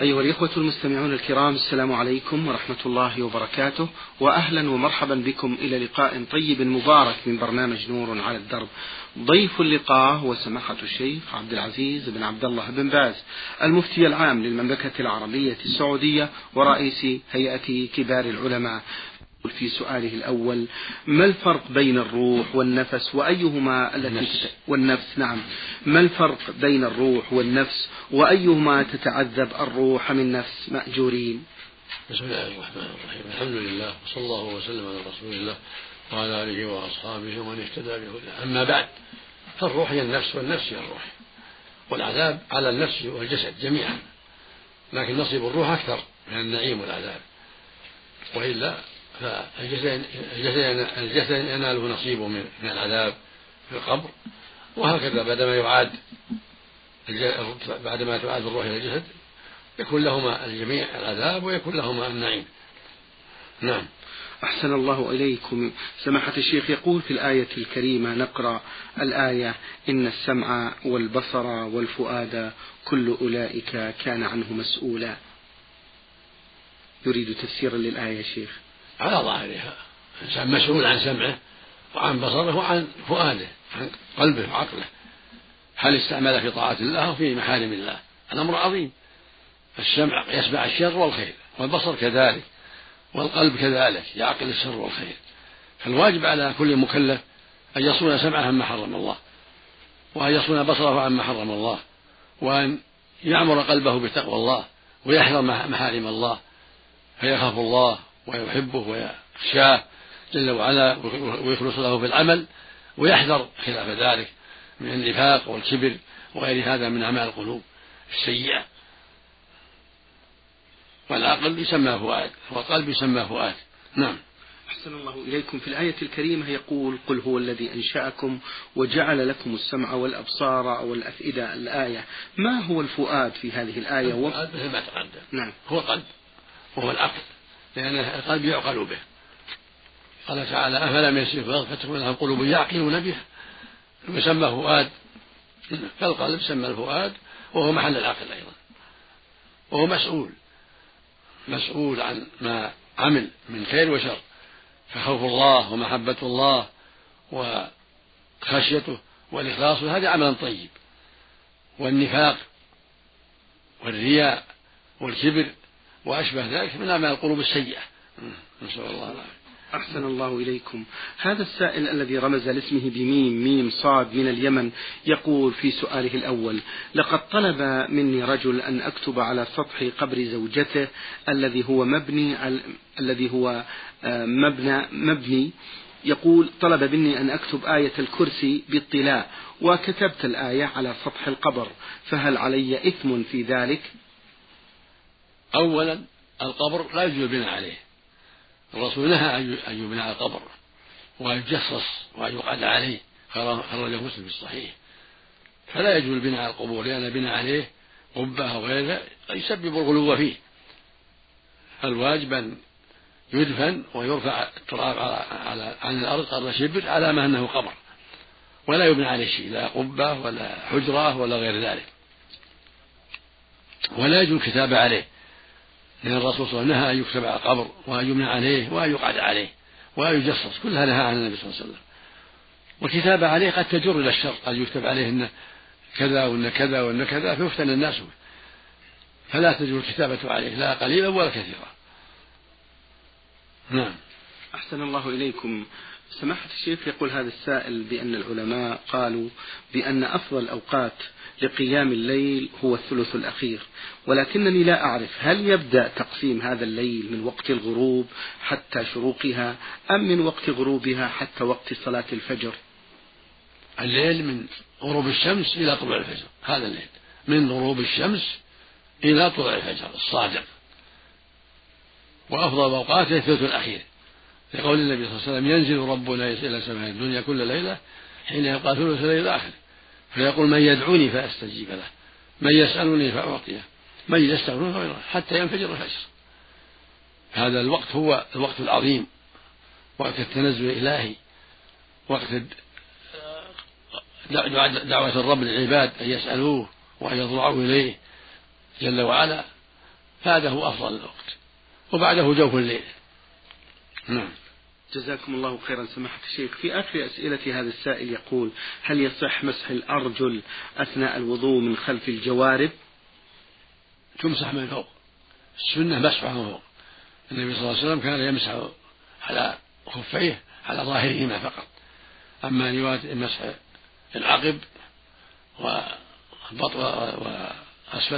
أيها الإخوة المستمعون الكرام السلام عليكم ورحمة الله وبركاته وأهلا ومرحبا بكم إلى لقاء طيب مبارك من برنامج نور على الدرب. ضيف اللقاء هو سماحة الشيخ عبد العزيز بن عبد الله بن باز المفتي العام للمملكة العربية السعودية ورئيس هيئة كبار العلماء. في سؤاله الأول ما الفرق بين الروح والنفس وأيهما التي والنفس؟ نعم. ما الفرق بين الروح والنفس وأيهما تتعذب الروح من نفس؟ مأجورين. بسم الله الرحمن الرحيم. الحمد لله وصلى الله وسلم على رسول الله وعلى آله وأصحابه ومن اهتدى بهداه. أما بعد فالروح هي النفس والنفس هي الروح. والعذاب على النفس والجسد جميعا. لكن نصيب الروح أكثر من النعيم والعذاب. وإلا فالجسد الجسد يناله نصيبه من العذاب في القبر وهكذا بعدما يعاد بعدما تعاد الروح إلى الجسد يكون لهما الجميع العذاب ويكون لهما النعيم. نعم. أحسن الله إليكم. سماحة الشيخ يقول في الآية الكريمة نقرأ الآية إن السمع والبصر والفؤاد كل أولئك كان عنه مسؤولا. يريد تفسيرا للآية شيخ. على ظاهرها. الإنسان مسؤول عن سمعه وعن بصره وعن فؤاده عن قلبه وعقله. هل استعمل في طاعة الله أو في محارم الله؟ الأمر عظيم. السمع يسمع الشر والخير والبصر كذلك والقلب كذلك يعقل الشر والخير. فالواجب على كل مكلف أن يصون سمعه عما حرم الله وأن يصون بصره عما حرم الله وأن يعمر قلبه بتقوى الله ويحذر محارم الله فيخاف الله ويحبه ويخشاه جل وعلا ويخلص له في العمل ويحذر خلاف ذلك من النفاق والكبر وغير هذا من أعمال القلوب السيئة. والعقل يسمى فؤاد والقلب يسمى فؤاد. نعم. أحسن الله إليكم. في الآية الكريمة يقول قل هو الذي أنشأكم وجعل لكم السمع والأبصار والأفئدة. الآية ما هو الفؤاد في هذه الآية؟ الفؤاد مثل ما تقدم. نعم. هو القلب وهو العقل. لأن القلب يعقل به. قال تعالى أفلم يسير في الأرض فتكون لهم قلوب يعقلون بها. يسمى فؤاد. فالقلب سمى الفؤاد. وهو محل العقل أيضا. وهو مسؤول. مسؤول عن ما عمل من خير وشر. فخوف الله ومحبة الله وخشيته والإخلاص. هذا عمل طيب. والنفاق والرياء والكبر وأشبه ذلك من أعمال القلوب السيئة. نسأل الله العافية. أحسن الله إليكم. هذا السائل الذي رمز لاسمه بميم ميم صاد من اليمن يقول في سؤاله الأول لقد طلب مني رجل أن أكتب على سطح قبر زوجته الذي هو مبني الذي هو آه، مبنى مبني. يقول طلب مني أن أكتب آية الكرسي باطلاع وكتبت الآية على سطح القبر فهل علي إثم في ذلك؟ أولا القبر لا يجوز البناء عليه. الرسول نهى أن يبنى على القبر وأن يجصص وأن يقعد عليه خرجه مسلم في الصحيح. فلا يجوز البناء على القبور لأن البناء عليه قبة أو غيرها يسبب الغلو فيه. الواجب أن يدفن ويرفع التراب على, على عن الأرض قدر شبر على ما أنه قبر. ولا يبنى عليه شيء لا قبة ولا حجرة ولا غير ذلك. ولا يجوز الكتابة عليه. لأن الرسول صلى الله عليه وسلم نهى أن يكتب على القبر وأن يبنى عليه وأن يقعد عليه وأن يجصص كلها نهى عن النبي صلى الله عليه وسلم. والكتابة عليه قد تجر إلى الشر قد يكتب عليه أن كذا وأن كذا وأن كذا فيفتن الناس به. فلا تجوز الكتابة عليه لا قليلا ولا كثيرا. نعم. أحسن الله إليكم. سماحة الشيخ يقول هذا السائل بأن العلماء قالوا بأن أفضل الأوقات لقيام الليل هو الثلث الأخير. ولكنني لا أعرف هل يبدأ تقسيم هذا الليل من وقت الغروب حتى شروقها أم من وقت غروبها حتى وقت صلاة الفجر؟ الليل من غروب الشمس إلى طلوع الفجر هذا الليل. من غروب الشمس إلى طلوع الفجر الصادق. وأفضل أوقاته الثلث الأخير. لقول النبي صلى الله عليه وسلم ينزل ربنا إلى سماء الدنيا كل ليلة حين يبقى ثلث الليل الآخر. فيقول من يدعوني فأستجيب له من يسألني فأعطيه من يستغفرني فغيره حتى ينفجر الفجر. هذا الوقت هو الوقت العظيم وقت التنزل الإلهي وقت دعوة الرب للعباد أن يسألوه وأن يضرعوا إليه جل وعلا. فهذا أفضل الوقت وبعده جوف الليل. نعم. جزاكم الله خيرا. سماحة الشيخ في آخر أسئلة هذا السائل يقول هل يصح مسح الأرجل أثناء الوضوء من خلف الجوارب؟ تمسح من فوق؟ السنة مسحها من فوق. النبي صلى الله عليه وسلم كان يمسح على خفيه على ظاهرهما فقط. أما مسح العقب وأسفل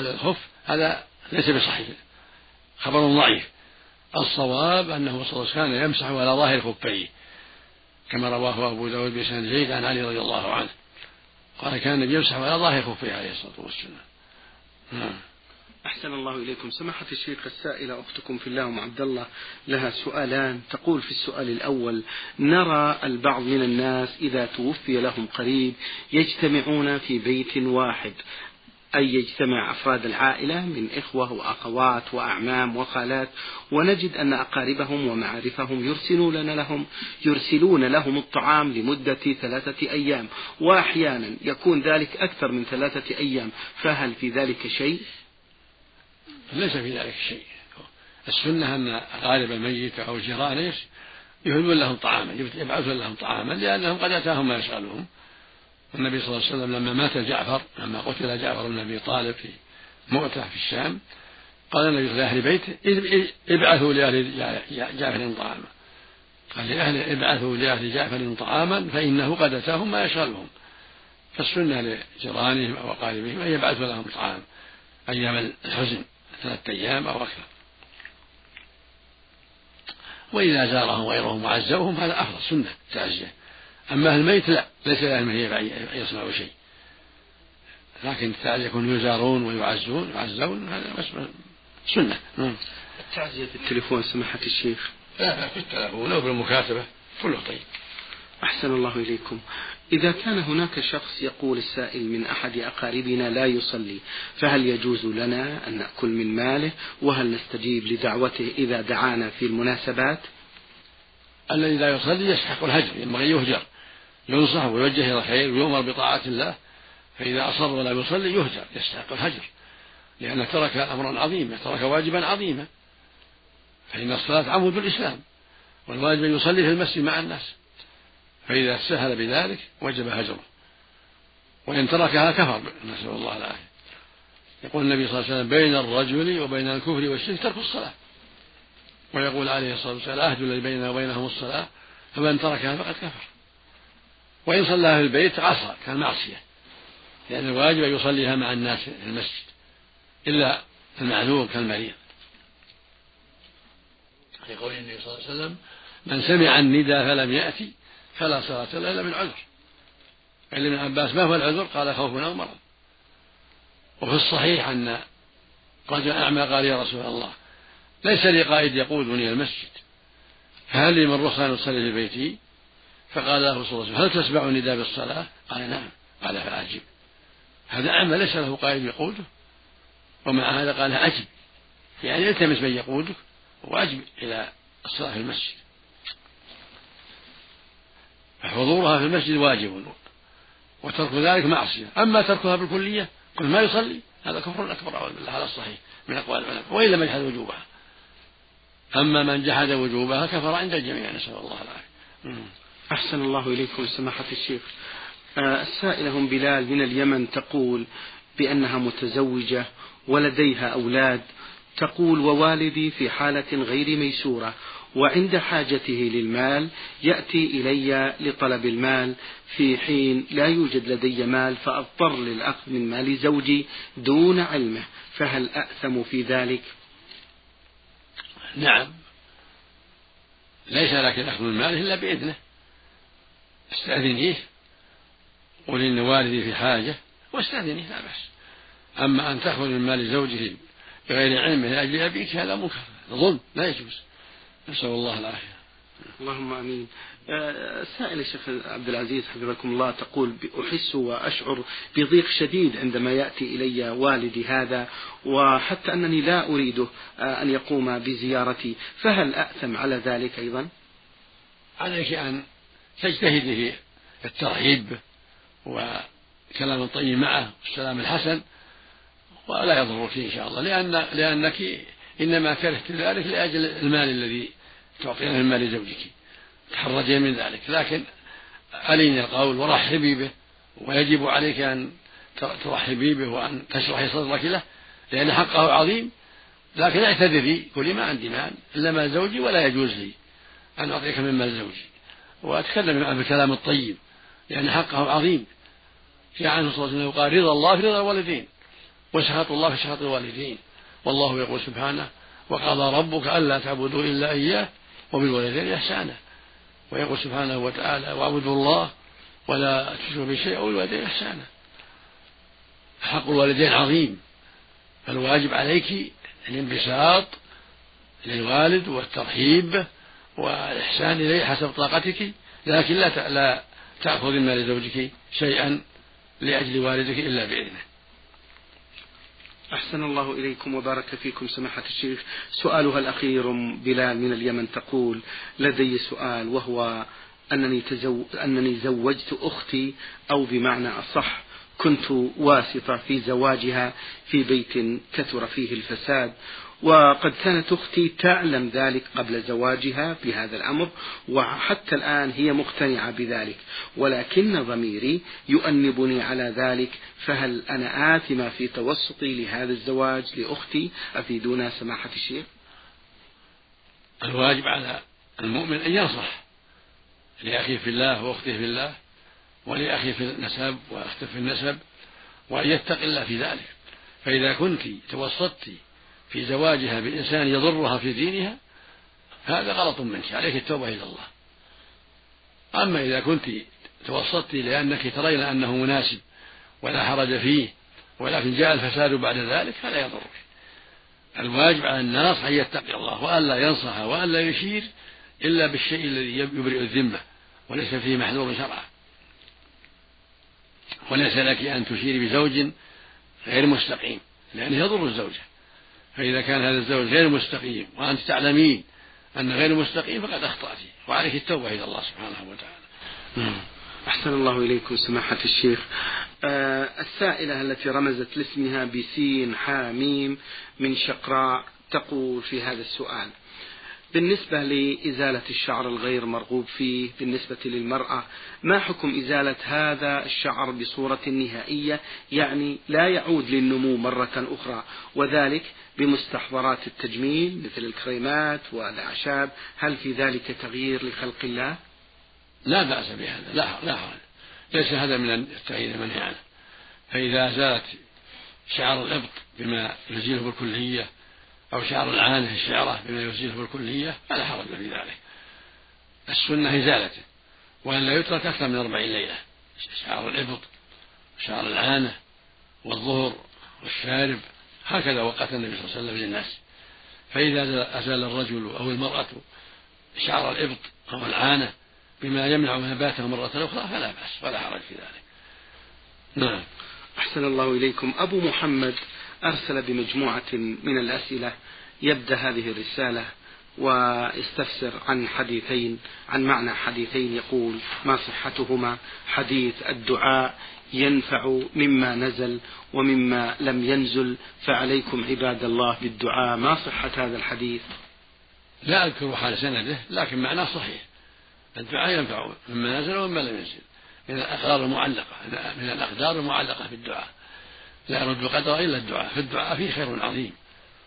الخف هذا ليس بصحيح. خبر ضعيف. الصواب أنه صلى الله عليه وسلم كان يمسح على ظاهر خفيه كما رواه أبو داود بسند زيد عن علي رضي الله عنه. قال كان يمسح على ظاهر خفيه عليه الصلاة والسلام. نعم. أحسن الله إليكم. سماحة الشيخ السائلة أختكم في الله أم عبد الله لها سؤالان. تقول في السؤال الأول نرى البعض من الناس إذا توفي لهم قريب يجتمعون في بيت واحد. أي يجتمع أفراد العائلة من إخوة وأخوات وأعمام وخالات ونجد أن أقاربهم ومعارفهم يرسلون لهم يرسلون لهم الطعام لمدة ثلاثة أيام وأحيانا يكون ذلك أكثر من ثلاثة أيام فهل في ذلك شيء؟ ليس في ذلك شيء. السنة أن غالب الميت أو جيرانه يهدون لهم طعاما يبعثون لهم طعاما لأنهم قد أتاهم ما يسألهم. النبي صلى الله عليه وسلم لما مات جعفر لما قتل جعفر بن أبي طالب في مؤتة في الشام قال النبي لأهل بيته ابعثوا لأهل جعفر طعاما. قال لأهل ابعثوا لأهل جعفر طعاما فإنه قد أتاهم ما يشغلهم. فالسنة لجيرانهم أو أقاربهم أن يبعثوا لهم طعام أيام الحزن ثلاثة أيام أو أكثر. وإذا زارهم غيرهم وعزوهم هذا أفضل سنة تعزية. أما الميت لا ليس لهم أن يصنعوا شيء. لكن التعزية يكون يزارون ويعزون يعزون هذا سنة. نعم. التعزية في التليفون سماحة الشيخ. لا لا في التليفون أو بالمكاتبة كله طيب. أحسن الله إليكم. إذا كان هناك شخص يقول السائل من أحد أقاربنا لا يصلي فهل يجوز لنا أن نأكل من ماله؟ وهل نستجيب لدعوته إذا دعانا في المناسبات؟ الذي لا يصلي يستحق الهجر ينبغي يهجر. ينصح ويوجه إلى الخير ويؤمر بطاعة الله فإذا أصر ولا يصلي يهجر يستحق الهجر لأنه ترك أمرا عظيما ترك واجبا عظيما. فإن الصلاة عمود الإسلام والواجب أن يصلي في المسجد مع الناس. فإذا سهل بذلك وجب هجره. وإن تركها كفر نسأل الله العافية. يقول النبي صلى الله عليه وسلم بين الرجل وبين الكفر والشرك ترك الصلاة. ويقول عليه الصلاة والسلام العهد الذي بيننا وبينهم الصلاة فمن تركها فقد كفر. وإن صلىها في البيت عصى كان معصية. لأن الواجب أن يصليها مع الناس في المسجد إلا المعذور كالمريض. يقول النبي صلى الله عليه وسلم من سمع الندى فلم يأتي فلا صلاة له إلا من عذر. قال ابن عباس ما هو العذر؟ قال خوف أو مرض. وفي الصحيح أن رجل أعمى قال يا رسول الله ليس لي قائد يقودني المسجد فهل لي من رخصة أن أصلي في بيتي؟ فقال له صلى الله عليه وسلم هل تسمع النداء بالصلاة؟ قال نعم. قال فأجب. هذا أعمى ليس له قائد يقوده ومع هذا قال أجب. يعني التمس من يقودك وأجب إلى الصلاة في المسجد. فحضورها في المسجد واجب. وترك ذلك معصية. أما تركها بالكلية كل ما يصلي؟ هذا كفر أكبر أعوذ بالله. هذا الصحيح. من أقوال العلماء. وإن لم يجحد وجوبها. أما من جحد وجوبها كفر عند الجميع نسأل الله العافية. أحسن الله إليكم سماحة الشيخ. آه، السائلة هم بلال من اليمن تقول بأنها متزوجة ولديها أولاد. تقول ووالدي في حالة غير ميسورة وعند حاجته للمال يأتي إلي لطلب المال. في حين لا يوجد لدي مال فأضطر للأخذ من مال زوجي دون علمه فهل أأثم في ذلك؟ نعم. ليس لك الأخذ من ماله إلا بإذنه. استأذنيه قل إن والدي في حاجة واستأذنيه لا بأس أما أن تأخذ من مال زوجه بغير علمه لأجل أبيك هذا منكر ظلم لا يجوز نسأل الله العافية اللهم آمين. السائل الشيخ عبد العزيز حفظكم الله تقول أحس وأشعر بضيق شديد عندما يأتي إلي والدي هذا وحتى أنني لا أريده آه، أن يقوم بزيارتي فهل اثم على ذلك أيضا؟ عليك أن تجتهدي في الترحيب وكلام الطيب معه والسلام الحسن ولا يضرك إن شاء الله. لأن لأنك إنما كرهت ذلك لأجل المال الذي تعطينه من مال زوجك. تحرجين من ذلك. لكن أليني القول ورحبي به ويجب عليك أن ترحبي به وأن تشرحي صدرك له لأن حقه عظيم. لكن اعتذري قولي ما عندي مال إلا مال زوجي ولا يجوز لي أن أعطيك من مال زوجي. وأتكلم بالكلام الطيب لأن حقه عظيم. في عنه صلى الله عليه وسلم قال رضا الله في رضا الوالدين وسخط الله في سخط الوالدين. والله يقول سبحانه وقضى ربك ألا تعبدوا إلا إياه وبالوالدين إحسانا. ويقول سبحانه وتعالى واعبدوا الله ولا تشركوا به شيئا وبالوالدين إحسانا. حق الوالدين عظيم فالواجب عليك الانبساط للوالد والترحيب والإحسان إليه حسب طاقتك لكن لا لا تأخذ من مال زوجك شيئا لأجل والدك إلا بإذنه. أحسن الله إليكم وبارك فيكم سماحة الشيخ. سؤالها الأخير بلال من اليمن تقول لدي سؤال وهو أنني, تزو... أنني زوجت أختي أو بمعنى أصح كنت واسطة في زواجها في بيت كثر فيه الفساد وقد كانت أختي تعلم ذلك قبل زواجها بهذا الأمر وحتى الآن هي مقتنعة بذلك ولكن ضميري يؤنبني على ذلك فهل أنا آثمة في توسطي لهذا الزواج لأختي؟ أفيدونا سماحة الشيخ. الواجب على المؤمن أن ينصح لأخيه في الله وأخته في الله ولأخيه في النسب وأخته في النسب وأن يتقي الله في ذلك. فإذا كنت توسطت في زواجها بإنسان يضرها في دينها هذا غلط منك عليك التوبة إلى الله. أما إذا كنت توسطت لأنك ترين أنه مناسب ولا حرج فيه ولكن جاء الفساد بعد ذلك فلا يضرك. الواجب على الناس أن يتقي الله وألا ينصح وألا يشير إلا بالشيء الذي يبرئ الذمة وليس فيه محذور شرعا. وليس لك أن تشير بزوج غير مستقيم لأنه يضر الزوجة. فإذا كان هذا الزوج غير مستقيم وأنت تعلمين أنه غير مستقيم فقد أخطأت وعليك التوبة إلى الله سبحانه وتعالى. نعم. أحسن الله إليكم سماحة الشيخ. آه السائلة التي رمزت لاسمها بسين حاميم من شقراء تقول في هذا السؤال. بالنسبة لإزالة الشعر الغير مرغوب فيه بالنسبة للمرأة ما حكم إزالة هذا الشعر بصورة نهائية؟ يعني لا يعود للنمو مرة أخرى وذلك بمستحضرات التجميل مثل الكريمات والأعشاب. هل في ذلك تغيير لخلق الله؟ لا بأس بهذا لا لا حرج. ليس هذا من التغيير المنهي عنه. فإذا زالت شعر الإبط بما يزيله بالكلية أو شعر العانة الشعرة بما يزيله بالكلية فلا حرج في ذلك. السنة إزالته وأن لا يترك أكثر من أربعين ليلة. شعر الإبط وشعر العانة والظهر والشارب هكذا وقت النبي صلى الله عليه وسلم للناس. فإذا أزال الرجل أو المرأة شعر الإبط أو العانة بما يمنع نباته مرة أخرى فلا بأس ولا حرج في ذلك. نعم. أحسن الله إليكم. أبو محمد أرسل بمجموعة من الأسئلة يبدأ هذه الرسالة ويستفسر عن حديثين عن معنى حديثين يقول ما صحتهما؟ حديث الدعاء ينفع مما نزل ومما لم ينزل فعليكم عباد الله بالدعاء. ما صحة هذا الحديث؟ لا أذكر حال سنده لكن معناه صحيح. الدعاء ينفع مما نزل ومما لم ينزل. من الأقدار المعلقة من الأقدار المعلقة في الدعاء. لا يرد قدر إلا الدعاء في الدعاء فيه خير عظيم.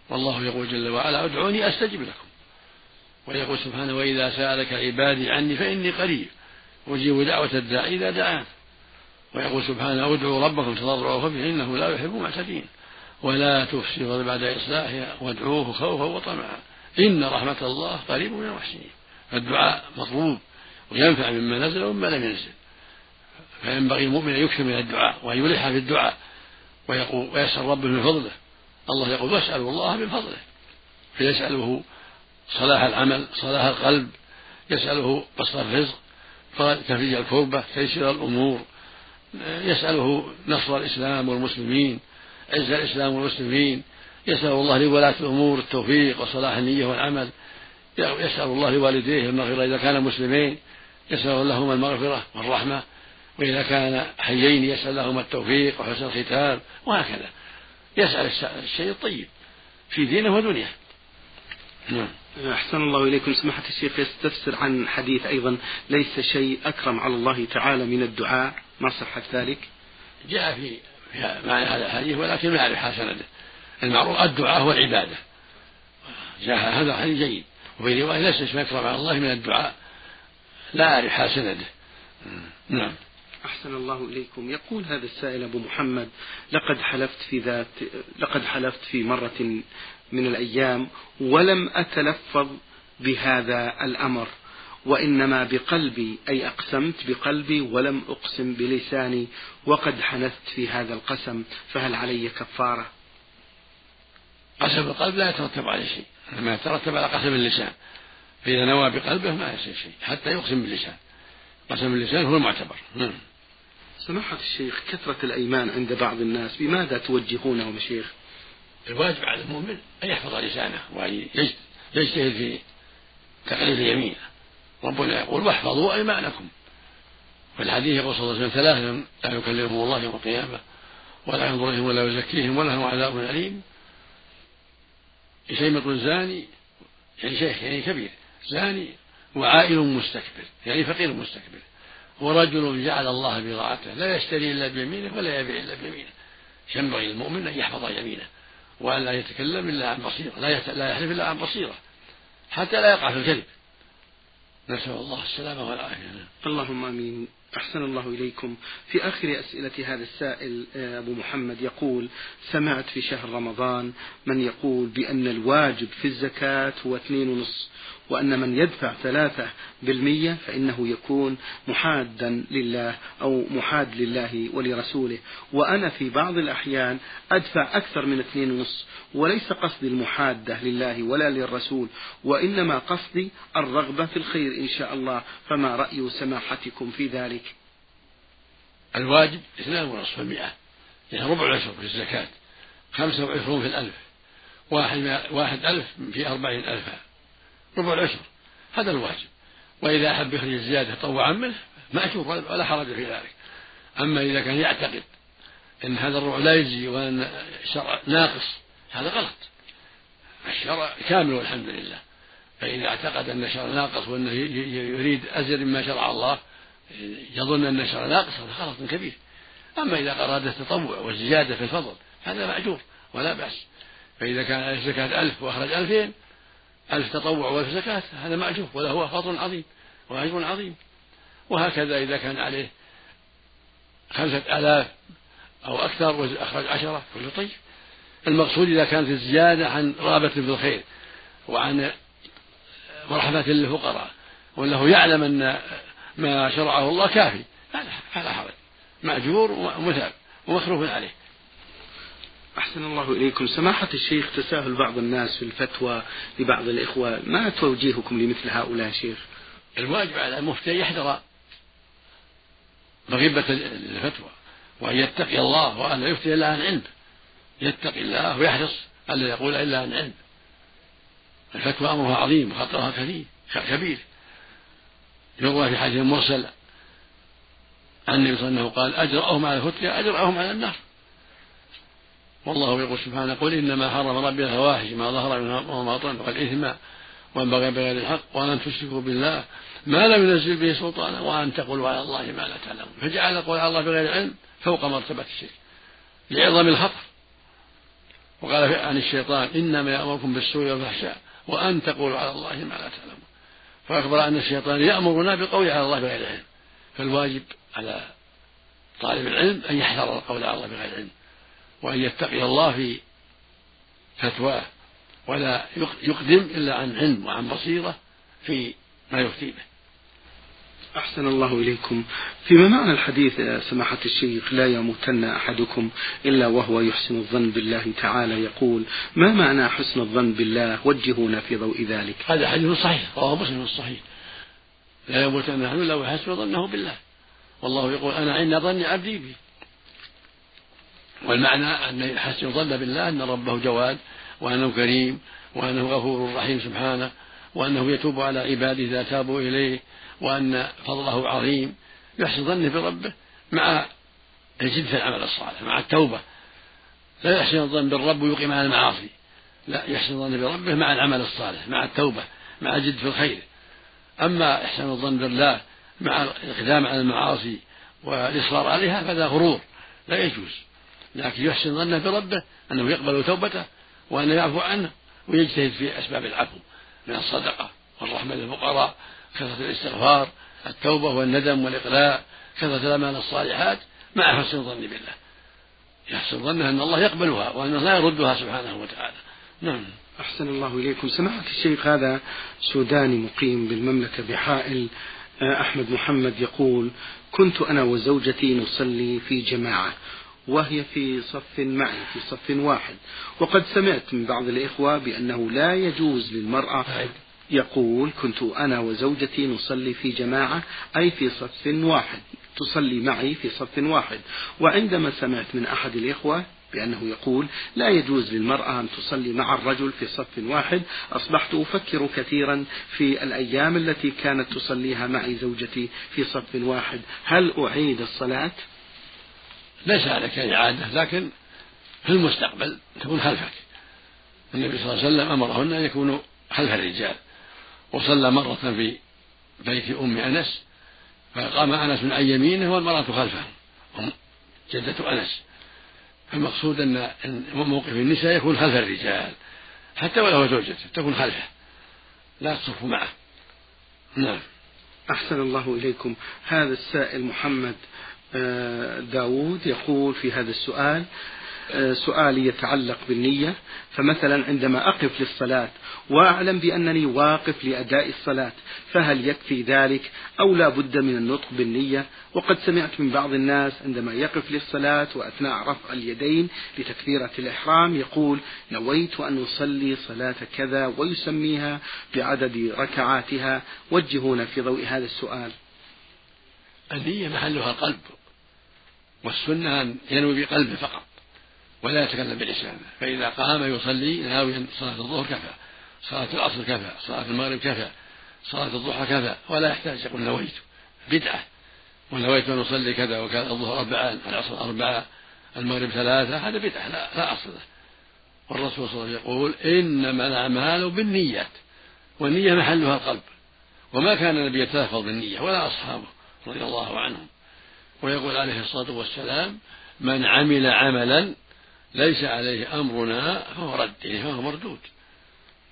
والله يقول جل وعلا ادعوني أستجب لكم. ويقول سبحانه وإذا سألك عبادي عني فإني قريب أجيب دعوة الداعي إذا دعان. ويقول سبحانه ادعوا ربكم تضرعوا وخفيا إنه لا يحب المعتدين. ولا تفسدوا بعد إصلاحها وادعوه خوفا وطمعا. إن رحمة الله قريب من المحسنين الدعاء مطلوب وينفع مما نزل ومما لم ينزل. فينبغي المؤمن أن يكثر من الدعاء وأن يلح في الدعاء. ويقول ويسأل ربه من فضله. الله يقول واسألوا الله من فضله. فيسأله صلاح العمل صلاح القلب يسأله بسط الرزق تفريج الكربة تيسير الأمور يسأله نصر الإسلام والمسلمين عز الإسلام والمسلمين يسأل الله لولاة الأمور التوفيق وصلاح النية والعمل يسأل الله لوالديه المغفرة إذا كانا مسلمين يسأل لهما المغفرة والرحمة وإذا كان حيين يسأل لهما التوفيق وحسن الختام وهكذا. يسأل الشيء الطيب في دينه ودنياه. نعم. أحسن الله إليكم. سماحة الشيخ يستفسر عن حديث أيضا ليس شيء أكرم على الله تعالى من الدعاء. ما صحة ذلك؟ جاء في معنى هذا الحديث ولكن ما يعرف سنده المعروف الدعاء هو العبادة جاء هذا حديث جيد. وفي رواية ليس شيء أكرم على الله من الدعاء. لا أعرف سنده نعم. أحسن الله إليكم. يقول هذا السائل أبو محمد لقد حلفت في ذات لقد حلفت في مرة من الأيام ولم أتلفظ بهذا الأمر وإنما بقلبي أي أقسمت بقلبي ولم أقسم بلساني وقد حنثت في هذا القسم فهل علي كفارة؟ قسم القلب لا يترتب عليه شيء. ما يترتب على قسم اللسان. فإذا نوى بقلبه ما يصير شيء حتى يقسم باللسان. قسم اللسان هو المعتبر. نعم. سماحة الشيخ كثرة الأيمان عند بعض الناس بماذا توجهونهم شيخ الواجب على المؤمن أن يحفظ لسانه وأن يجتهد في تقليد يمينه ربنا يقول واحفظوا أيمانكم. في الحديث يقول صلى الله عليه وسلم ثلاثة لا يكلمهم الله يوم القيامة ولا ينظر إليهم ولا يزكيهم ولهم عذاب أليم. شيمة زاني يعني شيخ يعني كبير زاني وعائل مستكبر يعني فقير مستكبر. ورجل جعل الله بضاعته لا يشتري إلا بيمينه ولا يبيع إلا بيمينه. ينبغي للمؤمن أن يحفظ يمينه وأن لا يتكلم إلا عن بصيرة لا, يحلف إلا عن بصيرة حتى لا يقع في الكذب. نسأل الله السلامة والعافية. اللهم آمين. أحسن الله إليكم. في آخر أسئلة هذا السائل آه، أبو محمد يقول سمعت في شهر رمضان من يقول بأن الواجب في الزكاة هو اثنين ونصف وأن من يدفع ثلاثة بالمية فإنه يكون محادا لله أو محاد لله ولرسوله. وأنا في بعض الأحيان أدفع أكثر من اثنين ونصف وليس قصدي المحادة لله ولا للرسول وإنما قصدي الرغبة في الخير إن شاء الله فما رأي سماحتكم في ذلك؟ الواجب اثنان ونصف المئة يعني ربع العشر في الزكاة خمسة وعشرون في الألف واحد, واحد ألف في أربعين ألفا. ربع العشر. هذا الواجب. وإذا أحب يخرج الزيادة طوعا منه مأجور ولا حرج في ذلك. أما إذا كان يعتقد أن هذا الربع لا يجزي وأن الشرع ناقص هذا غلط. الشرع كامل والحمد لله. فإذا اعتقد أن الشرع ناقص وأنه يريد أزيد مما شرع الله يظن أن الشرع ناقص هذا غلط كبير. أما إذا أراد التطوع والزيادة في الفضل هذا مأجور ولا بأس. فإذا كان الزكاة ألف وأخرج ألفين ألف تطوع وألف زكاة هذا مأجور وله فضل عظيم وأجر عظيم. وهكذا إذا كان عليه خمسة آلاف أو أكثر وأخرج عشرة كله طيب. المقصود إذا كانت الزيادة عن رغبة بالخير وعن مرحمة للفقراء وأنه يعلم أن ما شرعه الله كافي فلا حرج مأجور ومثاب ومخلوف عليه. أحسن الله إليكم. سماحة الشيخ تساهل بعض الناس في الفتوى لبعض الإخوة. ما توجيهكم لمثل هؤلاء شيخ؟ الواجب على المفتي أن يحذر مغبة الفتوى وأن يتقي الله وأن لا يفتي إلا عن علم. يتقي الله ويحرص ألا يقول إلا عن علم. الفتوى أمرها عظيم وخطرها كثير كبير. يروى في حديث مرسل عن النبي صلى الله عليه وسلم قال أجرأهم على الفتيا أجرأهم على النار. والله يقول سبحانه قل إنما حرم ربي الفواحش ما ظهر منها وما بطن والإثم بغي بغير الحق وأن تشركوا بالله ما لم ينزل به سلطانا وأن تقولوا على الله ما لا تعلمون. فجعل القول على الله بغير علم فوق مرتبة الشرك لعظم الخطر وقال عن الشيطان إنما يأمركم بالسوء والفحشاء وأن تقولوا على الله ما لا تعلمون. فأخبر أن الشيطان يأمرنا بالقول على الله بغير علم. فالواجب على طالب العلم أن يحذر القول على الله بغير علم. وأن يتقي الله في فتواه ولا يقدم إلا عن علم وعن بصيرة في ما يفتي به. أحسن الله إليكم. فيما معنى الحديث يا سماحة الشيخ لا يموتن أحدكم إلا وهو يحسن الظن بالله تعالى. يقول ما معنى حسن الظن بالله؟ وجهونا في ضوء ذلك. هذا حديث صحيح رواه مسلم الصحيح لا يموتن أحد إلا ويحسن ظنه بالله. والله يقول أنا عند ظن عبدي بي. والمعنى أن يحسن ظن بالله أن ربه جواد وأنه كريم وأنه غفور رحيم سبحانه وأنه يتوب على عباده إذا تابوا إليه وأن فضله عظيم. يحسن ظنه بربه مع الجد في العمل الصالح مع التوبة. لا يحسن الظن بالرب ويقيم على المعاصي. لا يحسن الظن بربه مع العمل الصالح مع التوبة مع الجد في الخير. أما إحسان الظن بالله مع الإقدام على المعاصي والإصرار عليها فهذا غرور لا يجوز. لكن يحسن ظنه بربه أنه يقبل توبته وأنه يعفو عنه ويجتهد في أسباب العفو من الصدقة والرحمة للفقراء كثرة الاستغفار التوبة والندم والإقلاع كثرة الأعمال الصالحات مع حسن الظن بالله. يحسن ظنه أن الله يقبلها وأن الله لا يردها سبحانه وتعالى. نعم. أحسن الله إليكم. سماحة الشيخ هذا سوداني مقيم بالمملكة بحائل. آه، أحمد محمد يقول كنت أنا وزوجتي نصلي في جماعة وهي في صف معي في صف واحد. وقد سمعت من بعض الإخوة بأنه لا يجوز للمرأة يقول كنت أنا وزوجتي نصلي في جماعة أي في صف واحد تصلي معي في صف واحد. وعندما سمعت من أحد الإخوة بأنه يقول لا يجوز للمرأة أن تصلي مع الرجل في صف واحد أصبحت أفكر كثيرا في الأيام التي كانت تصليها معي زوجتي في صف واحد. هل أعيد الصلاة؟ ليس عليك إعادة لكن في المستقبل تكون خلفك. النبي صلى الله عليه وسلم أمرهن أن يكونوا خلف الرجال. وصلى مرة في بيت أم أنس فقام أنس عن يمينه والمرأة خلفه جدة أنس. المقصود أن موقف النساء يكون خلف الرجال حتى ولو زوجته تكون خلفه. لا تصف معه. نعم. أحسن الله إليكم. هذا السائل محمد آه، داود يقول في هذا السؤال آه، سؤالي يتعلق بالنية فمثلا عندما أقف للصلاة وأعلم بأنني واقف لأداء الصلاة فهل يكفي ذلك أو لا بد من النطق بالنية؟ وقد سمعت من بعض الناس عندما يقف للصلاة وأثناء رفع اليدين لتكبيرة الإحرام يقول نويت أن أصلي صلاة كذا ويسميها بعدد ركعاتها. وجهونا في ضوء هذا السؤال. النية محلها القلب والسنة أن ينوي بقلبه فقط ولا يتكلم بلسانه فإذا قام يصلي ناويا صلاة الظهر كفى صلاة العصر كفى صلاة المغرب كفى صلاة الضحى كفى ولا يحتاج يقول نويت. بدعة. ونويت أن أصلي كذا وكان الظهر أربعان العصر أربعة المغرب ثلاثة هذا بدعة لا, لا أصل له. والرسول صلى الله عليه وسلم يقول إنما الأعمال بالنيات والنية محلها القلب. وما كان النبي يتلفظ بالنية ولا أصحابه رضي الله عنهم. ويقول عليه الصلاة والسلام من عمل عملا ليس عليه أمرنا فهو رد. يعني فهو مردود.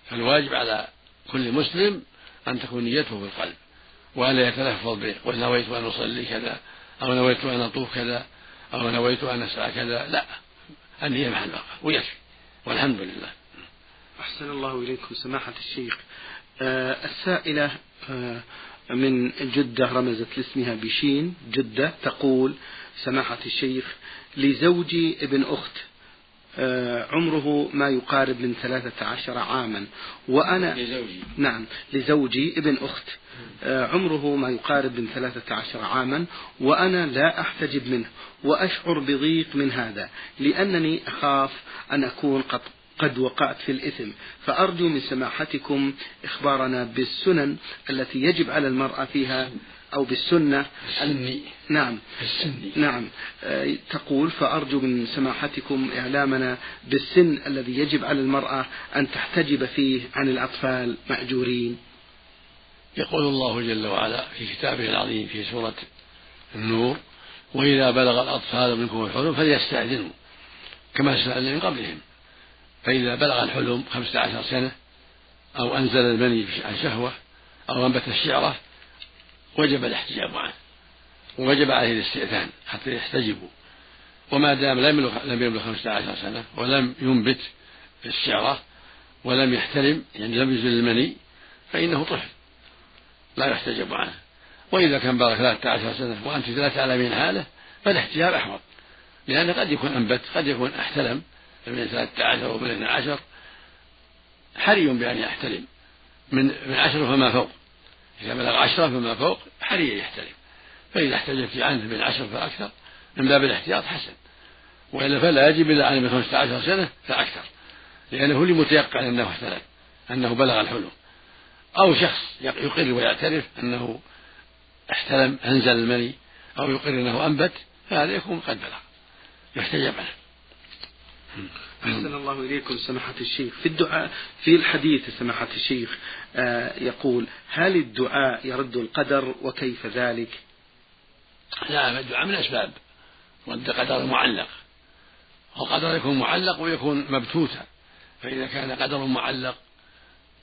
فالواجب على كل مسلم أن تكون نيته في القلب وألا يتلفظ به قل نويت أن أصلي كذا أو نويت أن أطوف كذا أو نويت أن أسعى كذا. لا النية محل الواقع ويكفي والحمد لله. أحسن الله إليكم سماحة الشيخ. آه السائلة آه من جدة رمزت لاسمها بشين. جدة تقول سماحة الشيخ لزوجي ابن أخت آه، عمره ما يقارب من ثلاثة عشر عاما. وأنا لزوجي. نعم لزوجي ابن أخت آه، عمره ما يقارب من ثلاثة عشر عاما. وأنا لا أحتجب منه وأشعر بضيق من هذا لأنني أخاف أن أكون قد قد وقعت في الإثم. فأرجو من سماحتكم إخبارنا بالسنن التي يجب على المرأة فيها أو بالسنة. السني. نعم. السني. نعم. آه، تقول فأرجو من سماحتكم إعلامنا بالسن الذي يجب على المرأة أن تحتجب فيه عن الأطفال مأجورين. يقول الله جل وعلا في كتابه العظيم في سورة النور وإذا بلغ الأطفال منكم الحلم فليستأذنوا كما سألنا من قبلهم. فإذا بلغ الحلم خمسة عشر سنة أو أنزل المني عن شهوة أو أنبت الشعرة وجب الاحتجاب عنه ووجب عليه الاستئذان حتى يحتجبوا. وما دام لم يبلغ لم يبلغ خمسة عشر سنة ولم ينبت الشعرة ولم يحتلم يعني لم يزل المني فإنه طفل لا يحتجب عنه. وإذا كان بلغ ثلاثة عشر سنة وأنت لا تعلمين حاله فالاحتجاب أحوط لأن قد يكون أنبت قد يكون احتلم من ثلاثة عشر ومن اثنى عشر حري بأن يحتلم من من عشر فما فوق. إذا بلغ عشرة فما فوق حري يحتلم فإذا احتجبت عنه من عشر فأكثر من باب الاحتياط حسن. وإلا فلا يجب إلا عن من خمسة عشر سنة فأكثر. لأنه لمتيقن أنه احتلم أنه بلغ الحلم. أو شخص يقر ويعترف أنه احتلم أنزل المني أو يقر أنه أنبت فهذا يكون قد بلغ. يحتجب عنه. أحسن الله إليكم سماحة الشيخ. في الدعاء في الحديث سماحة الشيخ آه يقول هل الدعاء يرد القدر وكيف ذلك؟ لا الدعاء من أسباب. رد قدر معلق والقدر يكون معلق ويكون مبتوتا فإذا كان قدر معلق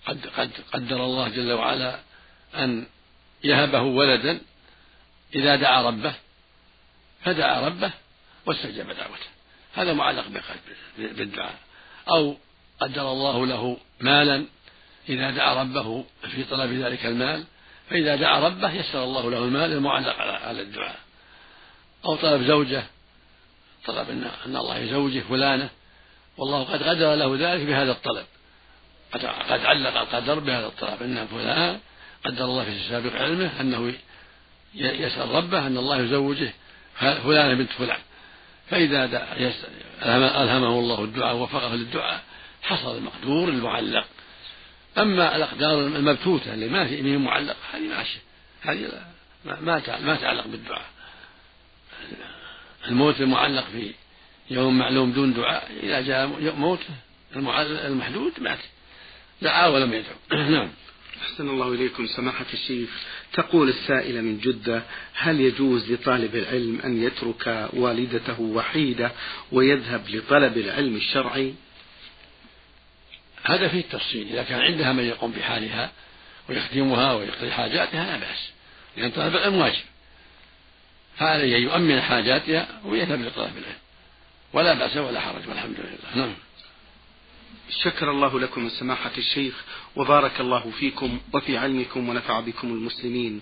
قد قد قدر الله جل وعلا أن يهبه ولدا إذا دعا ربه فدعا ربه واستجاب دعوته. هذا معلق بالدعاء. أو قدر الله له مالا إذا دعا ربه في طلب ذلك المال فإذا دعا ربه يسر الله له المال المعلق على الدعاء. أو طلب زوجة طلب أن الله يزوجه فلانة والله قد قدر له ذلك بهذا الطلب. قد علق القدر بهذا الطلب. أن فلان قدر الله في سابق علمه أنه يسأل ربه أن الله يزوجه فلانة بنت فلان. فإذا ألهمه الله الدعاء ووفقه للدعاء حصل المقدور المعلق. أما الأقدار المبتوتة اللي ما في معلق هذه ماشية هذه ما ما تعلق بالدعاء. الموت المعلق في يوم معلوم دون دعاء إذا جاء موت المحدود مات. دعا ولم يدعو. نعم. أحسن الله إليكم سماحة الشيخ. تقول السائلة من جدة هل يجوز لطالب العلم أن يترك والدته وحيدة ويذهب لطلب العلم الشرعي؟ هذا فيه التفصيل إذا كان عندها من يقوم بحالها ويخدمها ويقضي حاجاتها لا بأس. لأن طلب العلم واجب. فعليه يؤمن حاجاتها ويذهب لطلب العلم. ولا بأس ولا حرج والحمد لله. نعم. شكر الله لكم سماحة الشيخ وبارك الله فيكم وفي علمكم ونفع بكم المسلمين.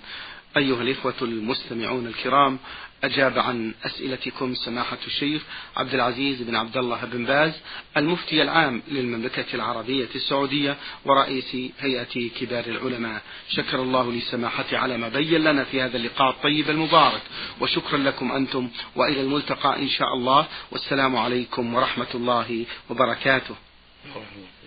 أيها الإخوة المستمعون الكرام أجاب عن أسئلتكم سماحة الشيخ عبد العزيز بن عبد الله بن باز المفتي العام للمملكة العربية السعودية ورئيس هيئة كبار العلماء. شكر الله لسماحته على ما بين لنا في هذا اللقاء الطيب المبارك وشكرا لكم أنتم وإلى الملتقى إن شاء الله. والسلام عليكم ورحمة الله وبركاته. 嗯嗯